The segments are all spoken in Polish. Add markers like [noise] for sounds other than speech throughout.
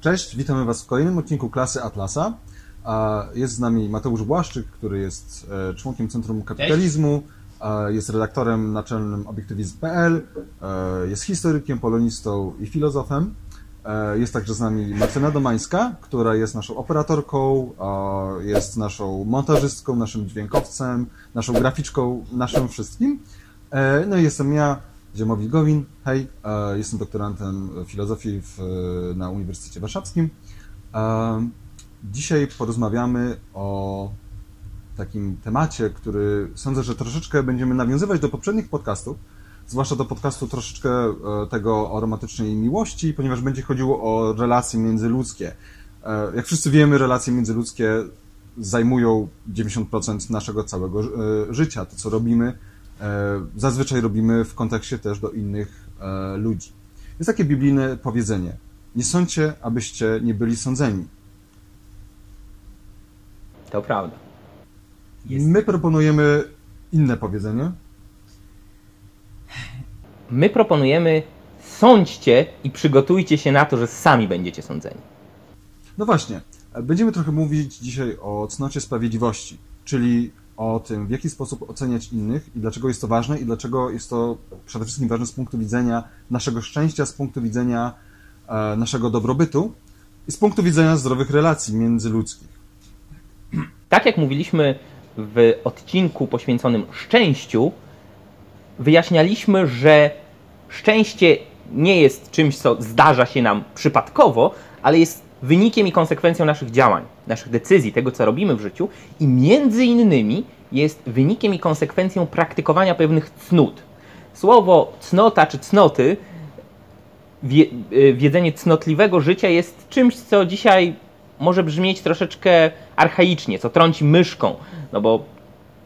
Cześć, witamy Was w kolejnym odcinku klasy Atlasa. Jest z nami Mateusz Błaszczyk, który jest e, członkiem Centrum Kapitalizmu, jest redaktorem naczelnym obiektywizm.pl, e, jest historykiem, polonistą i filozofem. E, jest także z nami Martyna Domańska, która jest naszą operatorką, jest naszą montażystką, naszym dźwiękowcem, naszą graficzką, naszym wszystkim. No i jestem ja, Ziemowit Gowin. Hej, e, jestem doktorantem filozofii w, na Uniwersytecie Warszawskim. E, dzisiaj porozmawiamy o takim temacie, który sądzę, że troszeczkę będziemy nawiązywać do poprzednich podcastów, zwłaszcza do podcastu troszeczkę e, tego o romantycznej miłości, ponieważ będzie chodziło o relacje międzyludzkie. Jak wszyscy wiemy, relacje międzyludzkie zajmują 90% naszego całego życia. To, co robimy, zazwyczaj robimy w kontekście też do innych e, ludzi. Jest takie biblijne powiedzenie: Nie sądźcie, abyście nie byli sądzeni. To prawda. Jest. My proponujemy inne powiedzenie. My proponujemy sądźcie i przygotujcie się na to, że sami będziecie sądzeni. No właśnie. Będziemy trochę mówić dzisiaj o cnocie sprawiedliwości, czyli o tym, w jaki sposób oceniać innych i dlaczego jest to ważne i dlaczego jest to przede wszystkim ważne z punktu widzenia naszego szczęścia, z punktu widzenia e, naszego dobrobytu i z punktu widzenia zdrowych relacji międzyludzkich. Tak jak mówiliśmy w odcinku poświęconym szczęściu, wyjaśnialiśmy, że szczęście nie jest czymś, co zdarza się nam przypadkowo, ale jest wynikiem i konsekwencją naszych działań, naszych decyzji, tego co robimy w życiu i między innymi jest wynikiem i konsekwencją praktykowania pewnych cnót. Słowo cnota czy cnoty, y, wiedzenie cnotliwego życia jest czymś, co dzisiaj może brzmieć troszeczkę archaicznie, co trąci myszką, no bo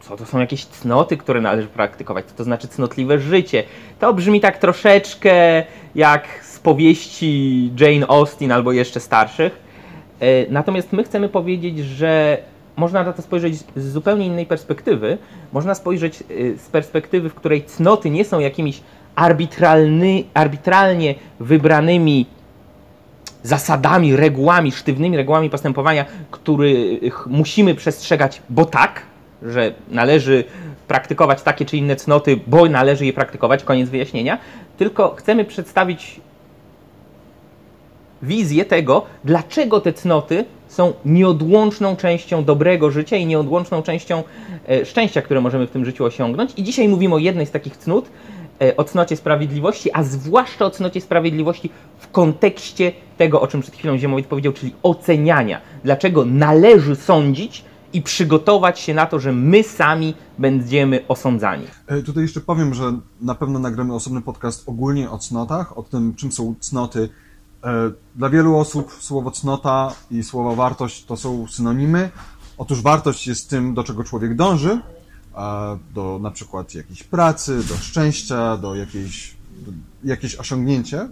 co to są jakieś cnoty, które należy praktykować, co to znaczy cnotliwe życie. To brzmi tak troszeczkę jak z powieści Jane Austen albo jeszcze starszych. E, natomiast my chcemy powiedzieć, że można na to spojrzeć z zupełnie innej perspektywy. Można spojrzeć e, z perspektywy, w której cnoty nie są jakimiś arbitralny, arbitralnie wybranymi zasadami, regułami, sztywnymi regułami postępowania, których musimy przestrzegać, bo tak, że należy praktykować takie czy inne cnoty, bo należy je praktykować, koniec wyjaśnienia, tylko chcemy przedstawić wizję tego, dlaczego te cnoty są nieodłączną częścią dobrego życia i nieodłączną częścią e, szczęścia, które możemy w tym życiu osiągnąć. I dzisiaj mówimy o jednej z takich cnót, e, o cnocie sprawiedliwości, a zwłaszcza o cnocie sprawiedliwości w kontekście tego, o czym przed chwilą Ziemowit powiedział, czyli oceniania. Dlaczego należy sądzić, i przygotować się na to, że my sami będziemy osądzani. E, tutaj jeszcze powiem, że na pewno nagramy osobny podcast ogólnie o cnotach, o tym, czym są cnoty. E, dla wielu osób słowo cnota i słowo wartość to są synonimy. Otóż wartość jest tym, do czego człowiek dąży, do na przykład jakiejś pracy, do szczęścia, do jakiejś, jakieś osiągnięcie.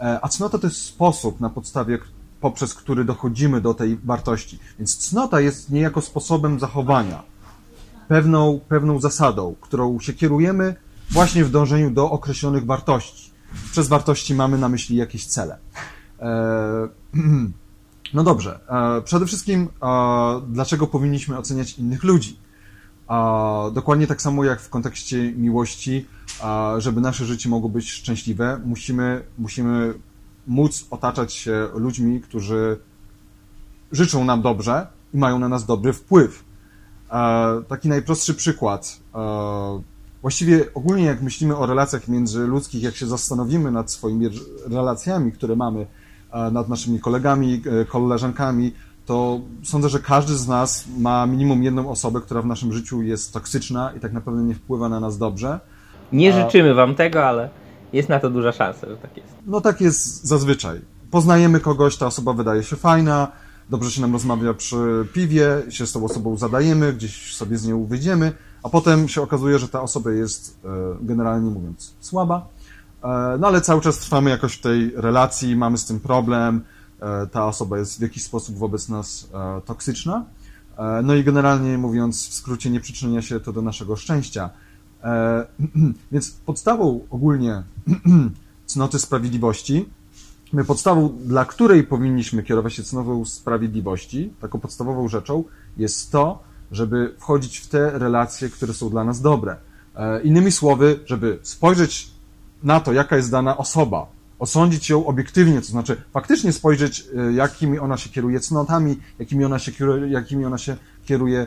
E, a cnota to jest sposób, na podstawie poprzez który dochodzimy do tej wartości. Więc cnota jest niejako sposobem zachowania, pewną, pewną zasadą, którą się kierujemy właśnie w dążeniu do określonych wartości. Przez wartości mamy na myśli jakieś cele. E, [clears throat] no dobrze. E, przede wszystkim, e, dlaczego powinniśmy oceniać innych ludzi? Dokładnie tak samo jak w kontekście miłości, żeby nasze życie mogło być szczęśliwe, musimy, musimy móc otaczać się ludźmi, którzy życzą nam dobrze i mają na nas dobry wpływ. E, taki najprostszy przykład. E, właściwie ogólnie jak myślimy o relacjach międzyludzkich, jak się zastanowimy nad swoimi relacjami, które mamy, e, nad naszymi kolegami, koleżankami, to sądzę, że każdy z nas ma minimum jedną osobę, która w naszym życiu jest toksyczna i tak naprawdę nie wpływa na nas dobrze. Nie życzymy wam tego, ale jest na to duża szansa, że tak jest. No tak jest zazwyczaj. Poznajemy kogoś, ta osoba wydaje się fajna, dobrze się nam rozmawia przy piwie, się z tą osobą zadajemy, gdzieś sobie z nią wyjdziemy, a potem się okazuje, że ta osoba jest e, generalnie mówiąc słaba, e, no ale cały czas trwamy jakoś w tej relacji, mamy z tym problem, e, ta osoba jest w jakiś sposób wobec nas toksyczna, no i generalnie mówiąc w skrócie nie przyczynia się to do naszego szczęścia. [clears throat] Więc podstawą ogólnie [clears throat] cnoty sprawiedliwości podstawą, dla której powinniśmy kierować się cenową sprawiedliwości, taką podstawową rzeczą jest to, żeby wchodzić w te relacje, które są dla nas dobre. E, innymi słowy, żeby spojrzeć na to, jaka jest dana osoba, osądzić ją obiektywnie, to znaczy faktycznie spojrzeć, e, jakimi ona się kieruje cnotami, jakimi ona się kieruje, jakimi ona się kieruje e,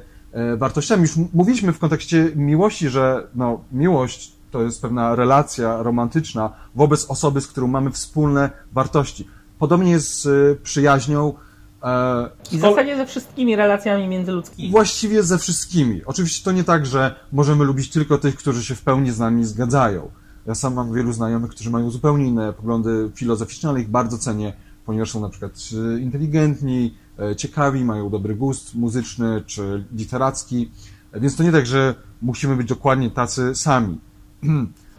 wartościami. Już mówiliśmy w kontekście miłości, że no, miłość to jest pewna relacja romantyczna wobec osoby, z którą mamy wspólne wartości. Podobnie jest z przyjaźnią. E, I w zasadzie ze wszystkimi relacjami międzyludzkimi. Właściwie ze wszystkimi. Oczywiście to nie tak, że możemy lubić tylko tych, którzy się w pełni z nami zgadzają. Ja sam mam wielu znajomych, którzy mają zupełnie inne poglądy filozoficzne, ale ich bardzo cenię, ponieważ są na przykład e, inteligentni, e, ciekawi, mają dobry gust muzyczny czy literacki. Więc to nie tak, że musimy być dokładnie tacy sami. [clears throat]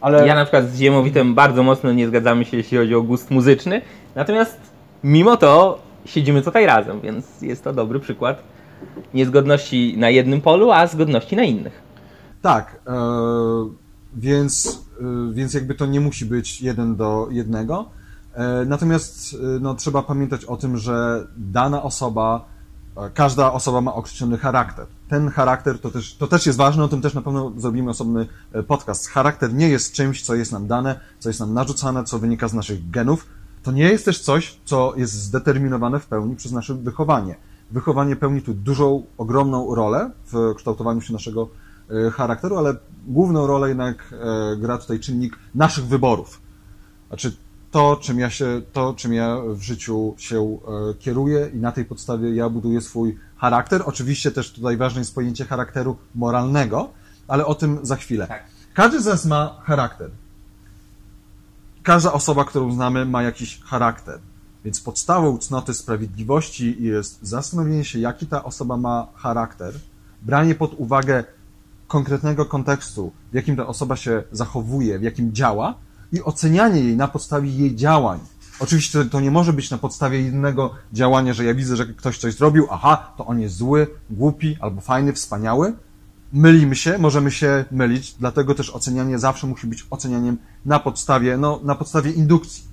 Ale... Ja na przykład z Ziemowitem bardzo mocno nie zgadzamy się, jeśli chodzi o gust muzyczny, natomiast mimo to siedzimy tutaj razem, więc jest to dobry przykład niezgodności na jednym polu, a zgodności na innych. Tak, e, więc, e, więc jakby to nie musi być jeden do jednego. E, natomiast e, no, trzeba pamiętać o tym, że dana osoba każda osoba ma określony charakter. Ten charakter to też, to też jest ważne, o tym też na pewno zrobimy osobny e, podcast. Charakter nie jest czymś, co jest nam dane, co jest nam narzucane, co wynika z naszych genów. To nie jest też coś, co jest zdeterminowane w pełni przez nasze wychowanie. Wychowanie pełni tu dużą, ogromną rolę w kształtowaniu się naszego e, charakteru, ale główną rolę jednak e, gra tutaj czynnik naszych wyborów. Znaczy, to, czym ja się, to, czym ja w życiu się e, kieruję i na tej podstawie ja buduję swój charakter. Oczywiście też tutaj ważne jest pojęcie charakteru moralnego, ale o tym za chwilę. Tak. Każdy z nas ma charakter. Każda osoba, którą znamy, ma jakiś charakter. Więc podstawą cnoty sprawiedliwości jest zastanowienie się, jaki ta osoba ma charakter, branie pod uwagę konkretnego kontekstu, w jakim ta osoba się zachowuje, w jakim działa, i ocenianie jej na podstawie jej działań. Oczywiście to nie może być na podstawie jednego działania, że ja widzę, że ktoś coś zrobił, aha, to on jest zły, głupi albo fajny, wspaniały. Mylimy się, możemy się mylić, dlatego też ocenianie zawsze musi być ocenianiem na podstawie, no, na podstawie indukcji.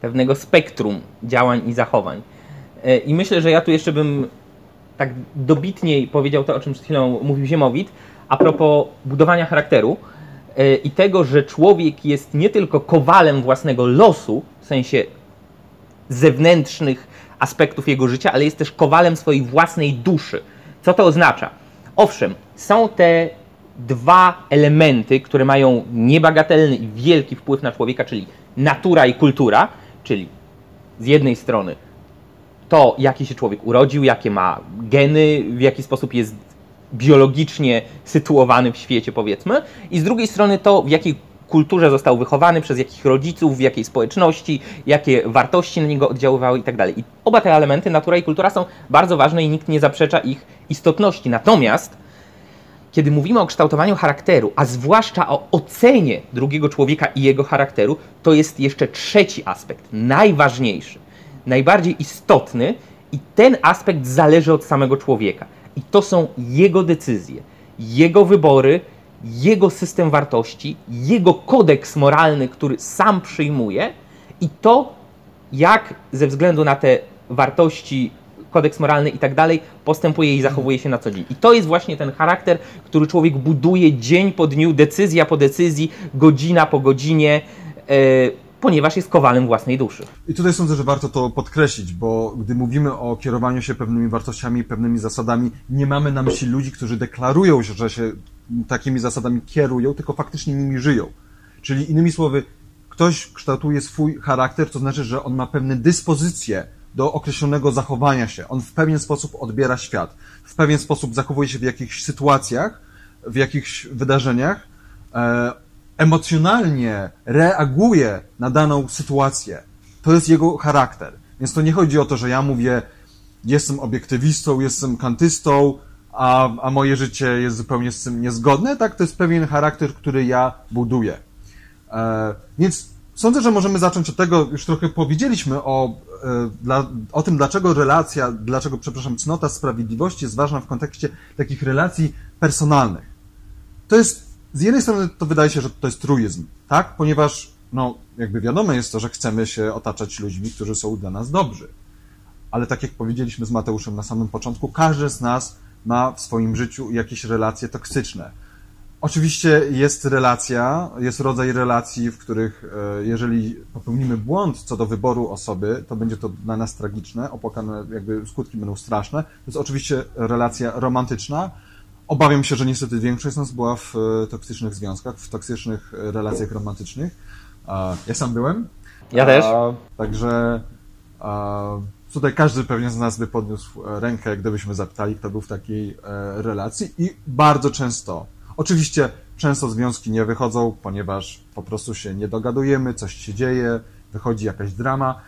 Pewnego spektrum działań i zachowań. E, I myślę, że ja tu jeszcze bym tak dobitniej powiedział to, o czym przed chwilą mówił Ziemowit, a propos budowania charakteru. E, i tego, że człowiek jest nie tylko kowalem własnego losu, w sensie zewnętrznych aspektów jego życia, ale jest też kowalem swojej własnej duszy. Co to oznacza? Owszem, są te dwa elementy, które mają niebagatelny i wielki wpływ na człowieka, czyli natura i kultura, czyli z jednej strony to, jaki się człowiek urodził, jakie ma geny, w jaki sposób jest biologicznie sytuowany w świecie, powiedzmy, i z drugiej strony to, w jakiej kulturze został wychowany, przez jakich rodziców, w jakiej społeczności, jakie wartości na niego oddziaływały i tak dalej. I oba te elementy, natura i kultura, są bardzo ważne i nikt nie zaprzecza ich istotności. Natomiast, kiedy mówimy o kształtowaniu charakteru, a zwłaszcza o ocenie drugiego człowieka i jego charakteru, to jest jeszcze trzeci aspekt, najważniejszy, najbardziej istotny, i ten aspekt zależy od samego człowieka. I to są jego decyzje, jego wybory, jego system wartości, jego kodeks moralny, który sam przyjmuje i to, jak ze względu na te wartości, kodeks moralny i tak dalej, postępuje i zachowuje się na co dzień. I to jest właśnie ten charakter, który człowiek buduje dzień po dniu, decyzja po decyzji, godzina po godzinie. Yy, ponieważ jest kowalem własnej duszy. I tutaj sądzę, że warto to podkreślić, bo gdy mówimy o kierowaniu się pewnymi wartościami, pewnymi zasadami, nie mamy na myśli ludzi, którzy deklarują, że się takimi zasadami kierują, tylko faktycznie nimi żyją. Czyli innymi słowy, ktoś kształtuje swój charakter, to znaczy, że on ma pewne dyspozycje do określonego zachowania się. On w pewien sposób odbiera świat, w pewien sposób zachowuje się w jakichś sytuacjach, w jakichś wydarzeniach. Emocjonalnie reaguje na daną sytuację. To jest jego charakter. Więc to nie chodzi o to, że ja mówię, jestem obiektywistą, jestem kantystą, a, a moje życie jest zupełnie z tym niezgodne. Tak, to jest pewien charakter, który ja buduję. E, więc sądzę, że możemy zacząć od tego, już trochę powiedzieliśmy o, e, dla, o tym, dlaczego relacja, dlaczego, przepraszam, cnota sprawiedliwości jest ważna w kontekście takich relacji personalnych. To jest z jednej strony to wydaje się, że to jest truizm, tak? Ponieważ no jakby wiadome jest to, że chcemy się otaczać ludźmi, którzy są dla nas dobrzy. Ale tak jak powiedzieliśmy z Mateuszem na samym początku, każdy z nas ma w swoim życiu jakieś relacje toksyczne. Oczywiście jest relacja, jest rodzaj relacji, w których e, jeżeli popełnimy błąd co do wyboru osoby, to będzie to dla nas tragiczne, opłakane, jakby skutki będą straszne. To jest oczywiście relacja romantyczna. Obawiam się, że niestety większość z nas była w e, toksycznych związkach, w toksycznych e, relacjach romantycznych. Ja sam byłem. Ja też. Także tutaj każdy pewnie z nas by podniósł rękę, gdybyśmy zapytali, kto był w takiej relacji i bardzo często Oczywiście często związki nie wychodzą, ponieważ po prostu się nie dogadujemy, coś się dzieje, wychodzi jakaś drama, e,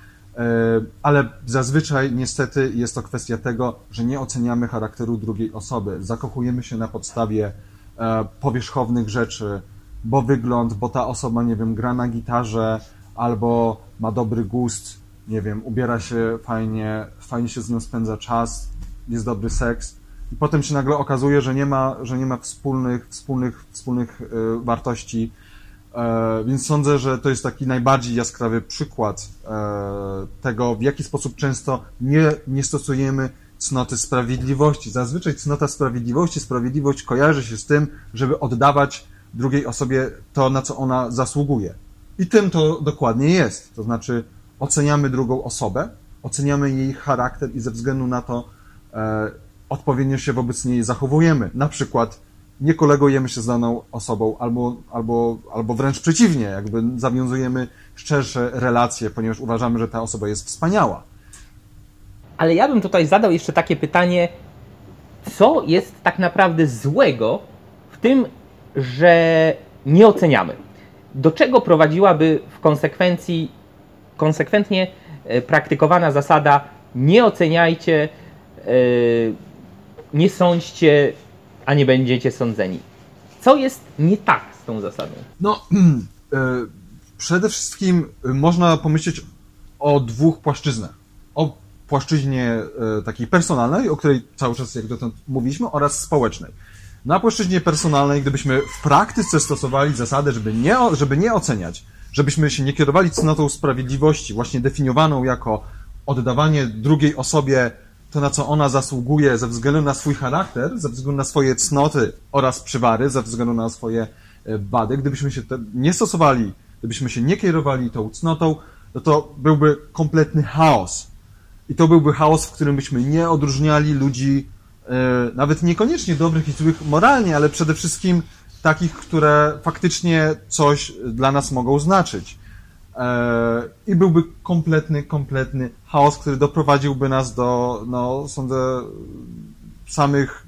ale zazwyczaj niestety jest to kwestia tego, że nie oceniamy charakteru drugiej osoby. Zakochujemy się na podstawie e, powierzchownych rzeczy, bo wygląd, bo ta osoba, nie wiem, gra na gitarze albo ma dobry gust, nie wiem, ubiera się fajnie, fajnie się z nią spędza czas, jest dobry seks i potem się nagle okazuje, że nie ma, że nie ma wspólnych, wspólnych, wspólnych e, wartości. E, więc sądzę, że to jest taki najbardziej jaskrawy przykład e, tego, w jaki sposób często nie, nie stosujemy cnoty sprawiedliwości. Zazwyczaj cnota sprawiedliwości, sprawiedliwość kojarzy się z tym, żeby oddawać drugiej osobie to, na co ona zasługuje. I tym to dokładnie jest. To znaczy, oceniamy drugą osobę, oceniamy jej charakter i ze względu na to, odpowiednio się wobec niej zachowujemy. Na przykład nie kolegujemy się z daną osobą, albo, albo, albo wręcz przeciwnie, jakby zawiązujemy szczersze relacje, ponieważ uważamy, że ta osoba jest wspaniała. Ale ja bym tutaj zadał jeszcze takie pytanie, co jest tak naprawdę złego w tym, że nie oceniamy? Do czego prowadziłaby w konsekwencji konsekwentnie e, praktykowana zasada nie oceniajcie yy, nie sądźcie, a nie będziecie sądzeni. Co jest nie tak z tą zasadą? No, e, przede wszystkim można pomyśleć o dwóch płaszczyznach. O płaszczyźnie e, takiej personalnej, o której cały czas jak dotąd mówiliśmy, oraz społecznej. Na płaszczyźnie personalnej, gdybyśmy w praktyce stosowali zasadę, żeby nie, żeby nie oceniać, żebyśmy się nie kierowali cnotą sprawiedliwości, właśnie definiowaną jako oddawanie drugiej osobie to, na co ona zasługuje ze względu na swój charakter, ze względu na swoje cnoty oraz przywary, ze względu na swoje e, wady, gdybyśmy się nie stosowali, gdybyśmy się nie kierowali tą cnotą, no to byłby kompletny chaos. I to byłby chaos, w którym byśmy nie odróżniali ludzi, e, nawet niekoniecznie dobrych i złych moralnie, ale przede wszystkim takich, które faktycznie coś dla nas mogą znaczyć. E, i byłby kompletny, kompletny chaos, który doprowadziłby nas do, no, sądzę, samych,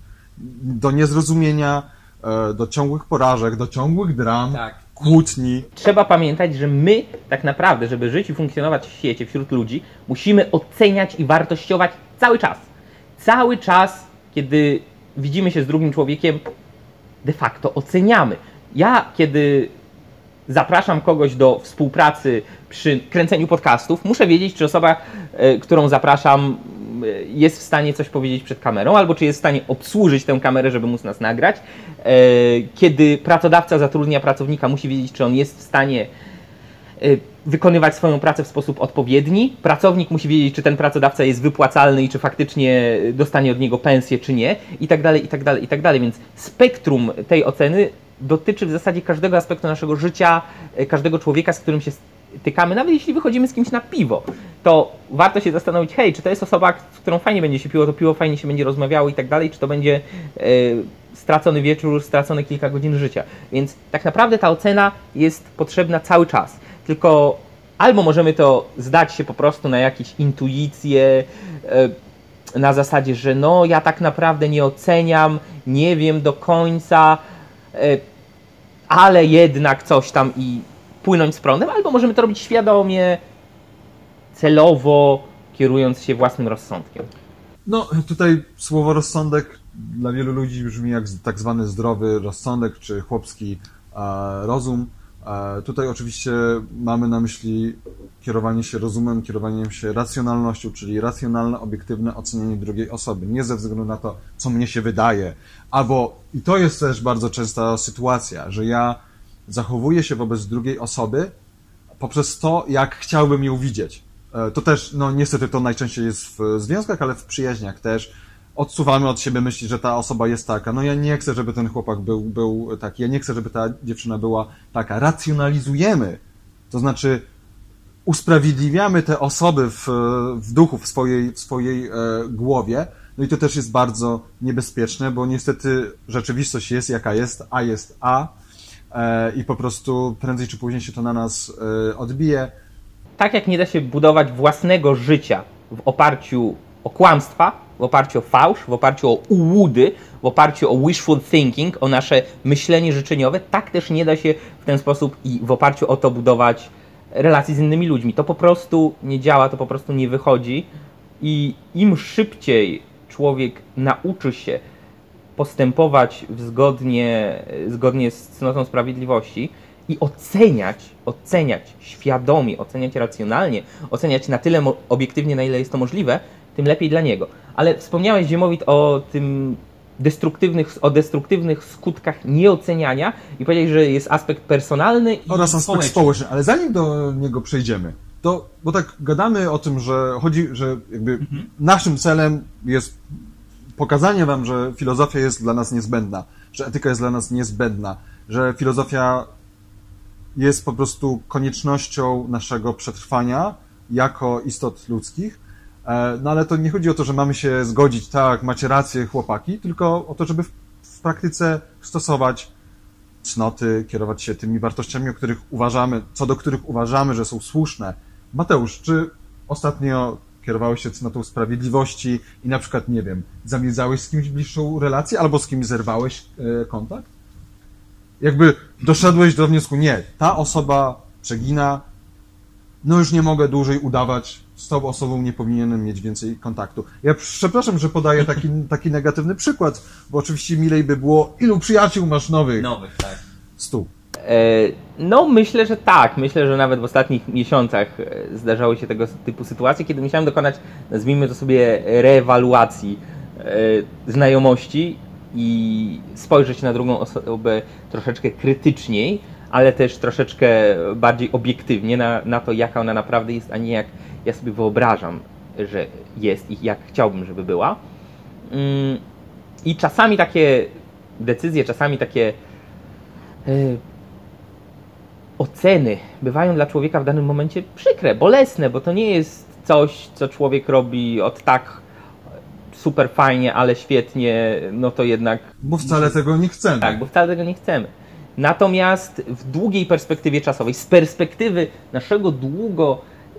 do niezrozumienia, e, do ciągłych porażek, do ciągłych dram, tak. kłótni. Trzeba pamiętać, że my tak naprawdę, żeby żyć i funkcjonować w świecie, wśród ludzi, musimy oceniać i wartościować cały czas. Cały czas, kiedy widzimy się z drugim człowiekiem, de facto oceniamy. Ja, kiedy zapraszam kogoś do współpracy przy kręceniu podcastów, muszę wiedzieć, czy osoba, e, którą zapraszam, e, jest w stanie coś powiedzieć przed kamerą, albo czy jest w stanie obsłużyć tę kamerę, żeby móc nas nagrać. E, kiedy pracodawca zatrudnia pracownika, musi wiedzieć, czy on jest w stanie wykonywać swoją pracę w sposób odpowiedni. Pracownik musi wiedzieć, czy ten pracodawca jest wypłacalny i czy faktycznie dostanie od niego pensję, czy nie, i tak dalej, i tak dalej, i tak dalej. Więc spektrum tej oceny dotyczy w zasadzie każdego aspektu naszego życia, e, każdego człowieka, z którym się stykamy, nawet jeśli wychodzimy z kimś na piwo, to warto się zastanowić, hej, czy to jest osoba, z którą fajnie będzie się piło, to piwo fajnie się będzie rozmawiało i tak dalej, czy to będzie e, stracony wieczór, stracone kilka godzin życia. Więc tak naprawdę ta ocena jest potrzebna cały czas. Tylko albo możemy to zdać się po prostu na jakieś intuicje, e, na zasadzie, że no ja tak naprawdę nie oceniam, nie wiem do końca, ale jednak coś tam i płynąć z prądem, albo możemy to robić świadomie, celowo, kierując się własnym rozsądkiem. No, tutaj słowo rozsądek dla wielu ludzi brzmi jak tak zwany zdrowy rozsądek, czy chłopski e, rozum. E, tutaj oczywiście mamy na myśli kierowanie się rozumem, kierowaniem się racjonalnością, czyli racjonalne, obiektywne ocenianie drugiej osoby, nie ze względu na to, co mnie się wydaje. Albo, i to jest też bardzo częsta sytuacja, że ja zachowuję się wobec drugiej osoby poprzez to, jak chciałbym ją widzieć. E, To też, no niestety to najczęściej jest w związkach, ale w przyjaźniach też. Odsuwamy od siebie myśli, że ta osoba jest taka. No ja nie chcę, żeby ten chłopak był, był taki, ja nie chcę, żeby ta dziewczyna była taka. Racjonalizujemy. To znaczy usprawiedliwiamy te osoby w, w duchu, w swojej, w swojej e, głowie. No i to też jest bardzo niebezpieczne, bo niestety rzeczywistość jest jaka jest, a jest a e, i po prostu prędzej czy później się to na nas e, odbije. tak jak nie da się budować własnego życia w oparciu o kłamstwa, w oparciu o fałsz, w oparciu o ułudy, w oparciu o wishful thinking, o nasze myślenie życzeniowe, tak też nie da się w ten sposób i w oparciu o to budować relacji z innymi ludźmi. To po prostu nie działa, to po prostu nie wychodzi i im szybciej człowiek nauczy się postępować zgodnie, zgodnie z cnotą sprawiedliwości i oceniać, oceniać świadomie, oceniać racjonalnie, oceniać na tyle obiektywnie, na ile jest to możliwe, tym lepiej dla niego. Ale wspomniałeś, Ziemowit, o tym destruktywnych, o destruktywnych skutkach nieoceniania i powiedziałeś, że jest aspekt personalny i oraz aspekt społeczny. społeczny, ale zanim do niego przejdziemy, to, bo tak gadamy o tym, że chodzi, że jakby Mhm. naszym celem jest pokazanie wam, że filozofia jest dla nas niezbędna, że etyka jest dla nas niezbędna, że filozofia jest po prostu koniecznością naszego przetrwania jako istot ludzkich. E, No ale to nie chodzi o to, że mamy się zgodzić, tak, macie rację, chłopaki, tylko o to, żeby w, w praktyce stosować cnoty, kierować się tymi wartościami, o których uważamy, co do których uważamy, że są słuszne. Mateusz, czy ostatnio kierowałeś się cnotą sprawiedliwości i na przykład, nie wiem, zamierzałeś z kimś bliższą relację albo z kimś zerwałeś e, kontakt? Jakby doszedłeś do wniosku, nie, ta osoba przegina, no już nie mogę dłużej udawać, z tą osobą nie powinienem mieć więcej kontaktu. Ja przepraszam, że podaję taki, [laughs] taki negatywny przykład, bo oczywiście milej by było, ilu przyjaciół masz nowych? Nowych, tak. Stu. E, No, myślę, że tak. Myślę, że nawet w ostatnich miesiącach e, zdarzały się tego typu sytuacje, kiedy musiałem dokonać, nazwijmy to sobie, reewaluacji e, znajomości i spojrzeć na drugą osobę troszeczkę krytyczniej, ale też troszeczkę bardziej obiektywnie na, na to, jaka ona naprawdę jest, a nie jak ja sobie wyobrażam, że jest i jak chciałbym, żeby była. Mm, I czasami takie decyzje, czasami takie e, oceny bywają dla człowieka w danym momencie przykre, bolesne, bo to nie jest coś, co człowiek robi od tak super fajnie, ale świetnie, no to jednak Bo wcale tego nie chcemy. tak, bo wcale tego nie chcemy. Natomiast w długiej perspektywie czasowej, z perspektywy naszego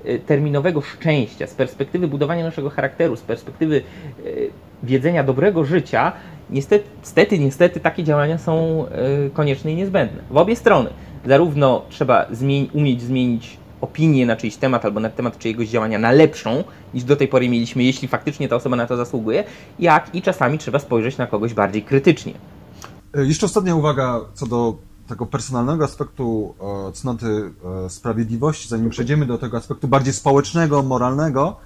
długoterminowego szczęścia, z perspektywy budowania naszego charakteru, z perspektywy e, wiedzenia dobrego życia, niestety, niestety, niestety takie działania są e, konieczne i niezbędne. W obie strony. Zarówno trzeba umieć zmienić opinię na czyjś temat albo na temat czyjegoś działania na lepszą, niż do tej pory mieliśmy, jeśli faktycznie ta osoba na to zasługuje, jak i czasami trzeba spojrzeć na kogoś bardziej krytycznie. Jeszcze ostatnia uwaga co do tego personalnego aspektu e, cnoty e, sprawiedliwości, zanim przejdziemy do tego aspektu bardziej społecznego, moralnego,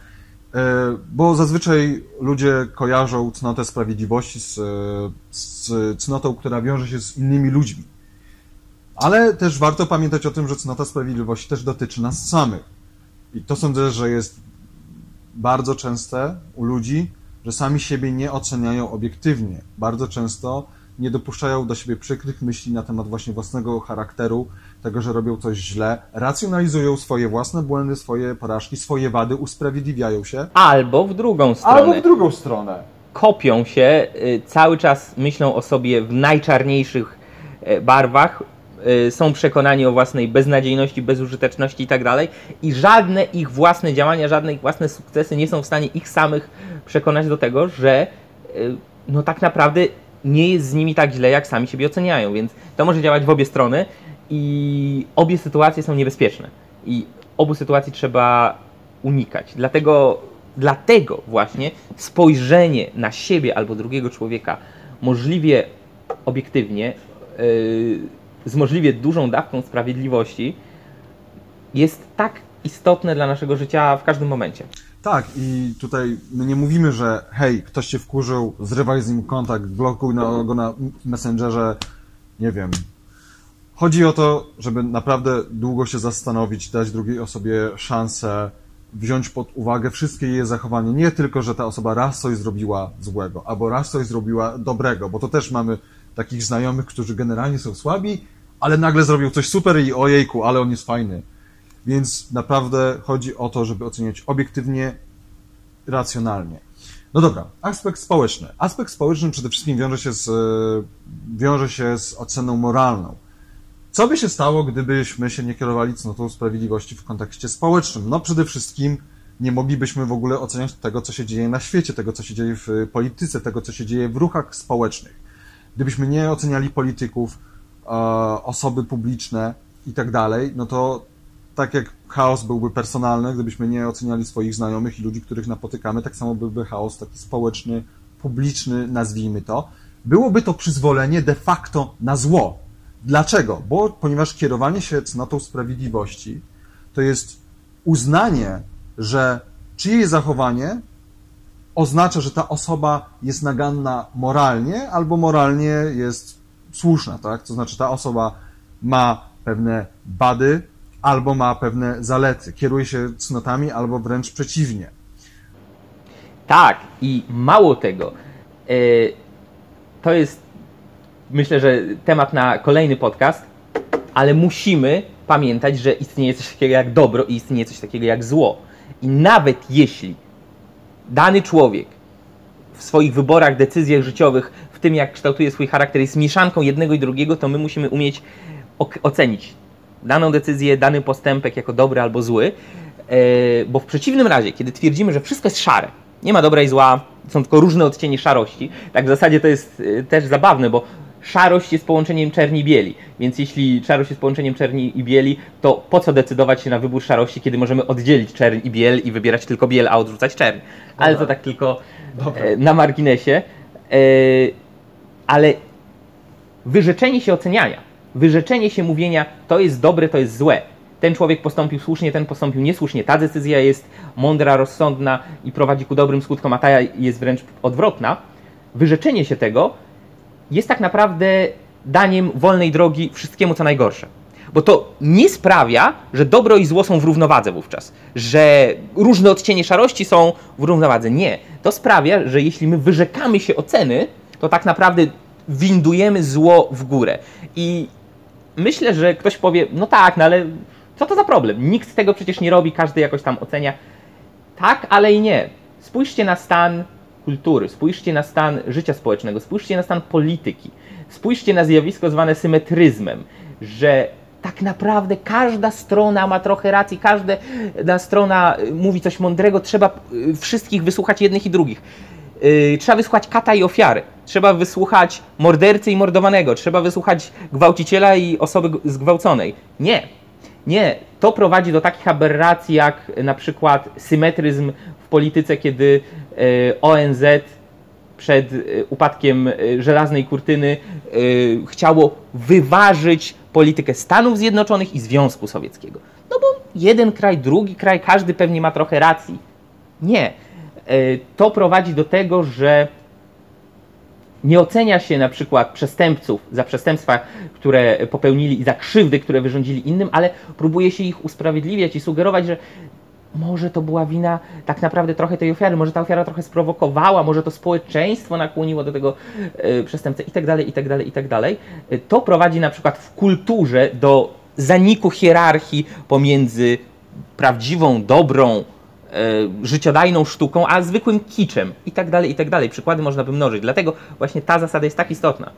e, bo zazwyczaj ludzie kojarzą cnotę sprawiedliwości z, z cnotą, która wiąże się z innymi ludźmi. Ale też warto pamiętać o tym, że cnota sprawiedliwości też dotyczy nas samych. I to sądzę, że jest bardzo częste u ludzi, że sami siebie nie oceniają obiektywnie. Bardzo często nie dopuszczają do siebie przykrych myśli na temat właśnie własnego charakteru, tego, że robią coś źle, racjonalizują swoje własne błędy, swoje porażki, swoje wady, usprawiedliwiają się. Albo w drugą stronę. Albo w drugą stronę. kopią się, y, cały czas myślą o sobie w najczarniejszych e, barwach, y, są przekonani o własnej beznadziejności, bezużyteczności i tak dalej i żadne ich własne działania, żadne ich własne sukcesy nie są w stanie ich samych przekonać do tego, że y, no tak naprawdę nie jest z nimi tak źle, jak sami siebie oceniają, więc to może działać w obie strony i obie sytuacje są niebezpieczne i obu sytuacji trzeba unikać. Dlatego, dlatego właśnie spojrzenie na siebie albo drugiego człowieka możliwie obiektywnie, yy, z możliwie dużą dawką sprawiedliwości, jest tak istotne dla naszego życia w każdym momencie. Tak, i tutaj my nie mówimy, że hej, ktoś cię wkurzył, zrywaj z nim kontakt, blokuj na, go na Messengerze, nie wiem, Chodzi o to, żeby naprawdę długo się zastanowić, dać drugiej osobie szansę, wziąć pod uwagę wszystkie jej zachowania. Nie tylko, że ta osoba raz coś zrobiła złego, albo raz coś zrobiła dobrego, bo to też mamy takich znajomych, którzy generalnie są słabi, ale nagle zrobił coś super i ojejku, ale on jest fajny. Więc naprawdę chodzi o to, żeby oceniać obiektywnie, racjonalnie. No dobra, aspekt społeczny. Aspekt społeczny przede wszystkim wiąże się z, wiąże się z oceną moralną. Co by się stało, gdybyśmy się nie kierowali cnotą sprawiedliwości w kontekście społecznym? No przede wszystkim nie moglibyśmy w ogóle oceniać tego, co się dzieje na świecie, tego, co się dzieje w polityce, tego, co się dzieje w ruchach społecznych. Gdybyśmy nie oceniali polityków, e, osoby publiczne i tak dalej, no to tak jak chaos byłby personalny, gdybyśmy nie oceniali swoich znajomych i ludzi, których napotykamy, tak samo byłby chaos taki społeczny, publiczny, nazwijmy to. Byłoby to przyzwolenie de facto na zło. Dlaczego? Bo ponieważ kierowanie się cnotą sprawiedliwości to jest uznanie, że czyjeś zachowanie oznacza, że ta osoba jest naganna moralnie albo moralnie jest słuszna, tak? To znaczy ta osoba ma pewne bady, albo ma pewne zalety, kieruje się cnotami, albo wręcz przeciwnie. Tak, i mało tego, e, to jest myślę, że temat na kolejny podcast, ale musimy pamiętać, że istnieje coś takiego jak dobro i istnieje coś takiego jak zło. I nawet jeśli dany człowiek w swoich wyborach, decyzjach życiowych, w tym jak kształtuje swój charakter, jest mieszanką jednego i drugiego, to my musimy umieć ocenić daną decyzję, dany postępek jako dobry albo zły, e, bo w przeciwnym razie, kiedy twierdzimy, że wszystko jest szare, nie ma dobra i zła, są tylko różne odcienie szarości, tak w zasadzie to jest e, też zabawne, bo szarość jest połączeniem czerni i bieli, więc jeśli szarość jest połączeniem czerni i bieli, to po co decydować się na wybór szarości, kiedy możemy oddzielić czerń i biel i wybierać tylko biel, a odrzucać czerń. Ale to tak tylko Dobra. E, na marginesie. Ale wyrzeczenie się oceniania wyrzeczenie się mówienia, to jest dobre, to jest złe. Ten człowiek postąpił słusznie, ten postąpił niesłusznie. Ta decyzja jest mądra, rozsądna i prowadzi ku dobrym skutkom, a ta jest wręcz odwrotna. Wyrzeczenie się tego jest tak naprawdę daniem wolnej drogi wszystkiemu, co najgorsze. Bo to nie sprawia, że dobro i zło są w równowadze wówczas, że różne odcienie szarości są w równowadze. Nie. To sprawia, że jeśli my wyrzekamy się oceny, to tak naprawdę windujemy zło w górę. I myślę, że ktoś powie, no tak, no ale co to za problem? Nikt tego przecież nie robi, każdy jakoś tam ocenia. Tak, ale i nie. Spójrzcie na stan kultury, spójrzcie na stan życia społecznego, spójrzcie na stan polityki, spójrzcie na zjawisko zwane symetryzmem, że tak naprawdę każda strona ma trochę racji, każda strona mówi coś mądrego, trzeba wszystkich wysłuchać jednych i drugich. Yy, trzeba wysłuchać kata i ofiary. Trzeba wysłuchać mordercy i mordowanego. Trzeba wysłuchać gwałciciela i osoby zgwałconej. Nie. Nie. To prowadzi do takich aberracji jak na przykład symetryzm w polityce, kiedy yy, ONZ przed yy, upadkiem yy, żelaznej kurtyny yy, chciało wyważyć politykę Stanów Zjednoczonych i Związku Sowieckiego. No bo jeden kraj, drugi kraj, każdy pewnie ma trochę racji. Nie to prowadzi do tego, że nie ocenia się na przykład przestępców za przestępstwa, które popełnili i za krzywdy, które wyrządzili innym, ale próbuje się ich usprawiedliwiać i sugerować, że może to była wina tak naprawdę trochę tej ofiary, może ta ofiara trochę sprowokowała, może to społeczeństwo nakłoniło do tego y, przestępcę i dalej, i dalej, i tak dalej. E, to prowadzi na przykład w kulturze do zaniku hierarchii pomiędzy prawdziwą, dobrą, E, życiodajną sztuką, a zwykłym kiczem i tak dalej, i tak dalej. Przykłady można by mnożyć. Dlatego właśnie ta zasada jest tak istotna.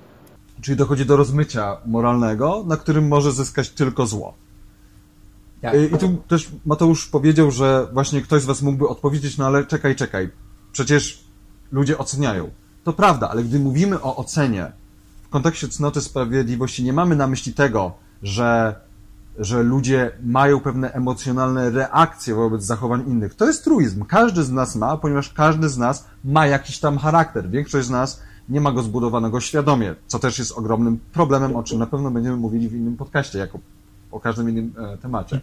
Czyli dochodzi do rozmycia moralnego, na którym może zyskać tylko zło. Tak. I tu też Mateusz powiedział, że właśnie ktoś z was mógłby odpowiedzieć, no ale czekaj, czekaj, przecież ludzie oceniają. To prawda, ale gdy mówimy o ocenie w kontekście cnoty sprawiedliwości, nie mamy na myśli tego, że że ludzie mają pewne emocjonalne reakcje wobec zachowań innych. To jest truizm. Każdy z nas ma, ponieważ każdy z nas ma jakiś tam charakter. Większość z nas nie ma go zbudowanego świadomie, co też jest ogromnym problemem, o czym na pewno będziemy mówili w innym podcaście, jako o każdym innym e, temacie.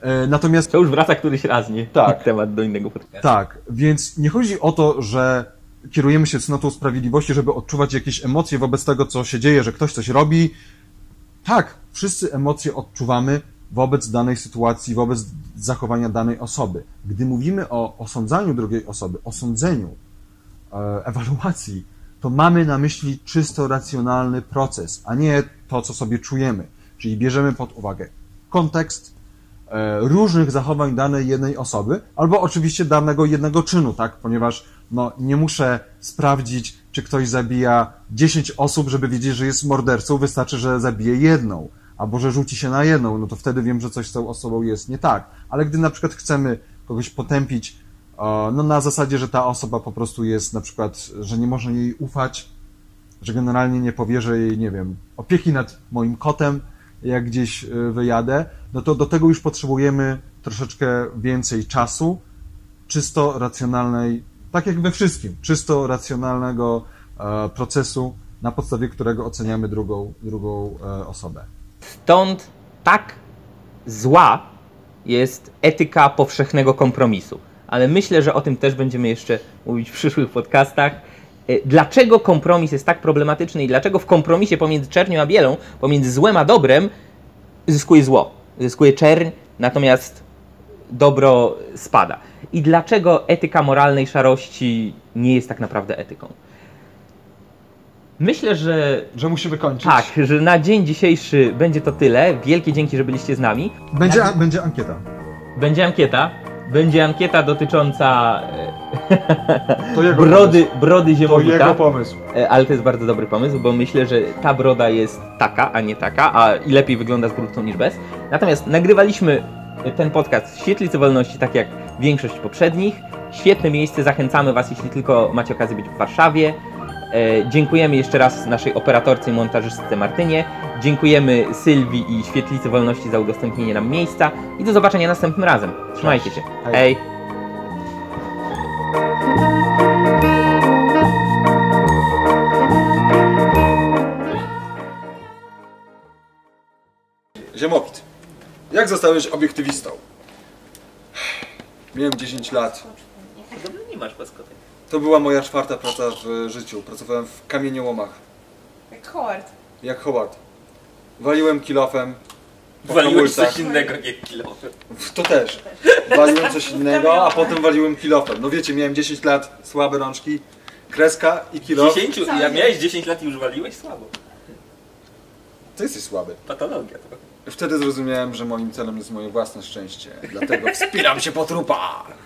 E, natomiast... To już wraca któryś raz, nie? Tak. [laughs] Temat do innego podcastu. Tak, więc nie chodzi o to, że kierujemy się cnotą sprawiedliwości, żeby odczuwać jakieś emocje wobec tego, co się dzieje, że ktoś coś robi, tak, wszyscy emocje odczuwamy wobec danej sytuacji, wobec zachowania danej osoby. Gdy mówimy o osądzaniu drugiej osoby, osądzeniu, e, ewaluacji, to mamy na myśli czysto racjonalny proces, a nie to, co sobie czujemy. Czyli bierzemy pod uwagę kontekst e, różnych zachowań danej jednej osoby, albo oczywiście danego jednego czynu, tak? Ponieważ no, nie muszę sprawdzić, czy ktoś zabija 10 osób, żeby wiedzieć, że jest mordercą, wystarczy, że zabije jedną, albo że rzuci się na jedną, no to wtedy wiem, że coś z tą osobą jest nie tak. Ale gdy na przykład chcemy kogoś potępić, no na zasadzie, że ta osoba po prostu jest na przykład, że nie można jej ufać, że generalnie nie powierzę jej, nie wiem, opieki nad moim kotem, jak gdzieś e, wyjadę, no to do tego już potrzebujemy troszeczkę więcej czasu, czysto racjonalnej, tak jak we wszystkim, czysto racjonalnego e, procesu, na podstawie którego oceniamy drugą, drugą e, osobę. Stąd tak zła jest etyka powszechnego kompromisu. Ale myślę, że o tym też będziemy jeszcze mówić w przyszłych podcastach. E, Dlaczego kompromis jest tak problematyczny i dlaczego w kompromisie pomiędzy czernią a bielą, pomiędzy złem a dobrem, zyskuje zło, zyskuje czerń, natomiast dobro spada. I dlaczego etyka moralnej szarości nie jest tak naprawdę etyką? Myślę, że Że musimy kończyć. tak, że na dzień dzisiejszy będzie to tyle. Wielkie dzięki, że byliście z nami. Będzie, będzie ankieta. Będzie ankieta. Będzie ankieta dotycząca [laughs] To e, brody, brody pomysł. To ziemowita. jego pomysł. E, Ale to jest bardzo dobry pomysł, bo myślę, że ta broda jest taka, a nie taka, a i lepiej wygląda z brudką niż bez. Natomiast nagrywaliśmy ten podcast w Świetlicy Wolności, tak jak większość poprzednich. Świetne miejsce, zachęcamy Was, jeśli tylko macie okazję być w Warszawie. E, dziękujemy jeszcze raz naszej operatorce i montażystce Martynie. Dziękujemy Sylwii i Świetlicy Wolności za udostępnienie nam miejsca. I do zobaczenia następnym razem. Trzymajcie się. Hej. Hej. Ziemowit. Jak zostałeś obiektywistą? Miałem 10 lat. Nie masz. To była moja czwarta praca w życiu. Pracowałem w kamieniołomach. Jak Howard. Jak Howard. Waliłem kilofem. po Waliłeś hamulcach. coś innego jak kilometr. To też. Waliłem coś innego, a potem waliłem kilofem. No wiecie, miałem 10 lat, słabe rączki, kreska i kilof. 10, jak miałeś 10 lat i już waliłeś słabo. Ty jesteś słaby. Patologia to. Wtedy zrozumiałem, że moim celem jest moje własne szczęście. Dlatego wspinam się po trupach.